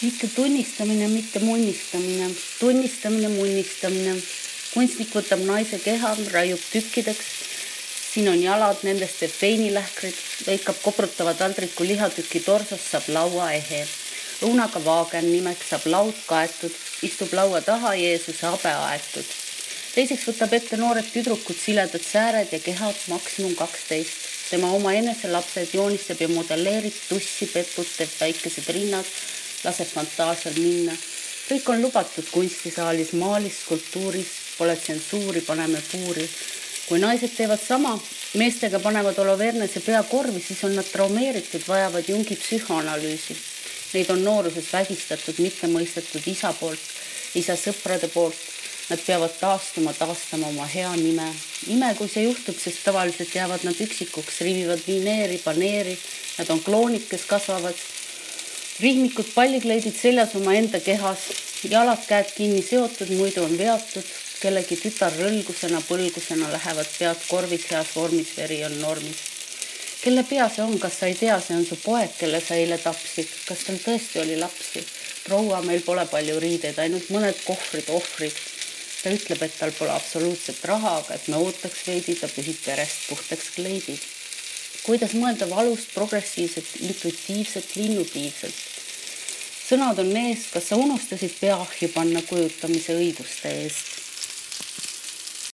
mitte tunnistamine, mitte munnistamine, tunnistamine, munnistamine. kunstnik võtab naise keha, raiub tükkideks. siin on jalad, nendest teeb veinilähkrid, lõikab koprutava taldriku lihatüki torsost, saab lauaehe. õunaga vaagen nimeks saab laud kaetud, istub laua taha, Jeesuse habe aetud. teiseks võtab ette noored tüdrukud, siledad sääred ja kehad, maksimum kaksteist. tema oma eneselapsed joonistab ja modelleerib tussi, peput, teeb väikesed rinnad laseb fantaasial minna. kõik on lubatud kunstisaalis, maalis, skulptuuris, pole tsensuuri, paneme puuri. kui naised teevad sama, meestega panevad Olovernese pea korvi, siis on nad traumeeritud, vajavad Jungi psühhoanalüüsi. Neid on nooruses vägistatud, mitte mõistetud isa poolt, isa sõprade poolt. Nad peavad taastuma, taastama oma hea nime. ime, kui see juhtub, sest tavaliselt jäävad nad üksikuks, rivivad vineeri, paneeri. Nad on kloonid, kes kasvavad rihmikud, pallikleidid seljas omaenda kehas, jalad-käed kinni seotud, muidu on veatud, kellegi tütar rõlgusena, põlgusena lähevad pead korvis, heas vormis, veri on normis. kelle pea see on, kas sa ei tea, see on su poeg, kelle sa eile tapsid, kas tal tõesti oli lapsi? proua, meil pole palju riideid, ainult mõned kohvrid, ohvrid. ta ütleb, et tal pole absoluutselt raha, aga et me ootaks veidi, ta pühib verest puhtaks kleidid kuidas mõelda valust progressiivselt, intuitiivselt, linnutiivselt. Sõnad on ees, kas sa unustasid pea ahju panna kujutamise õiguste eest?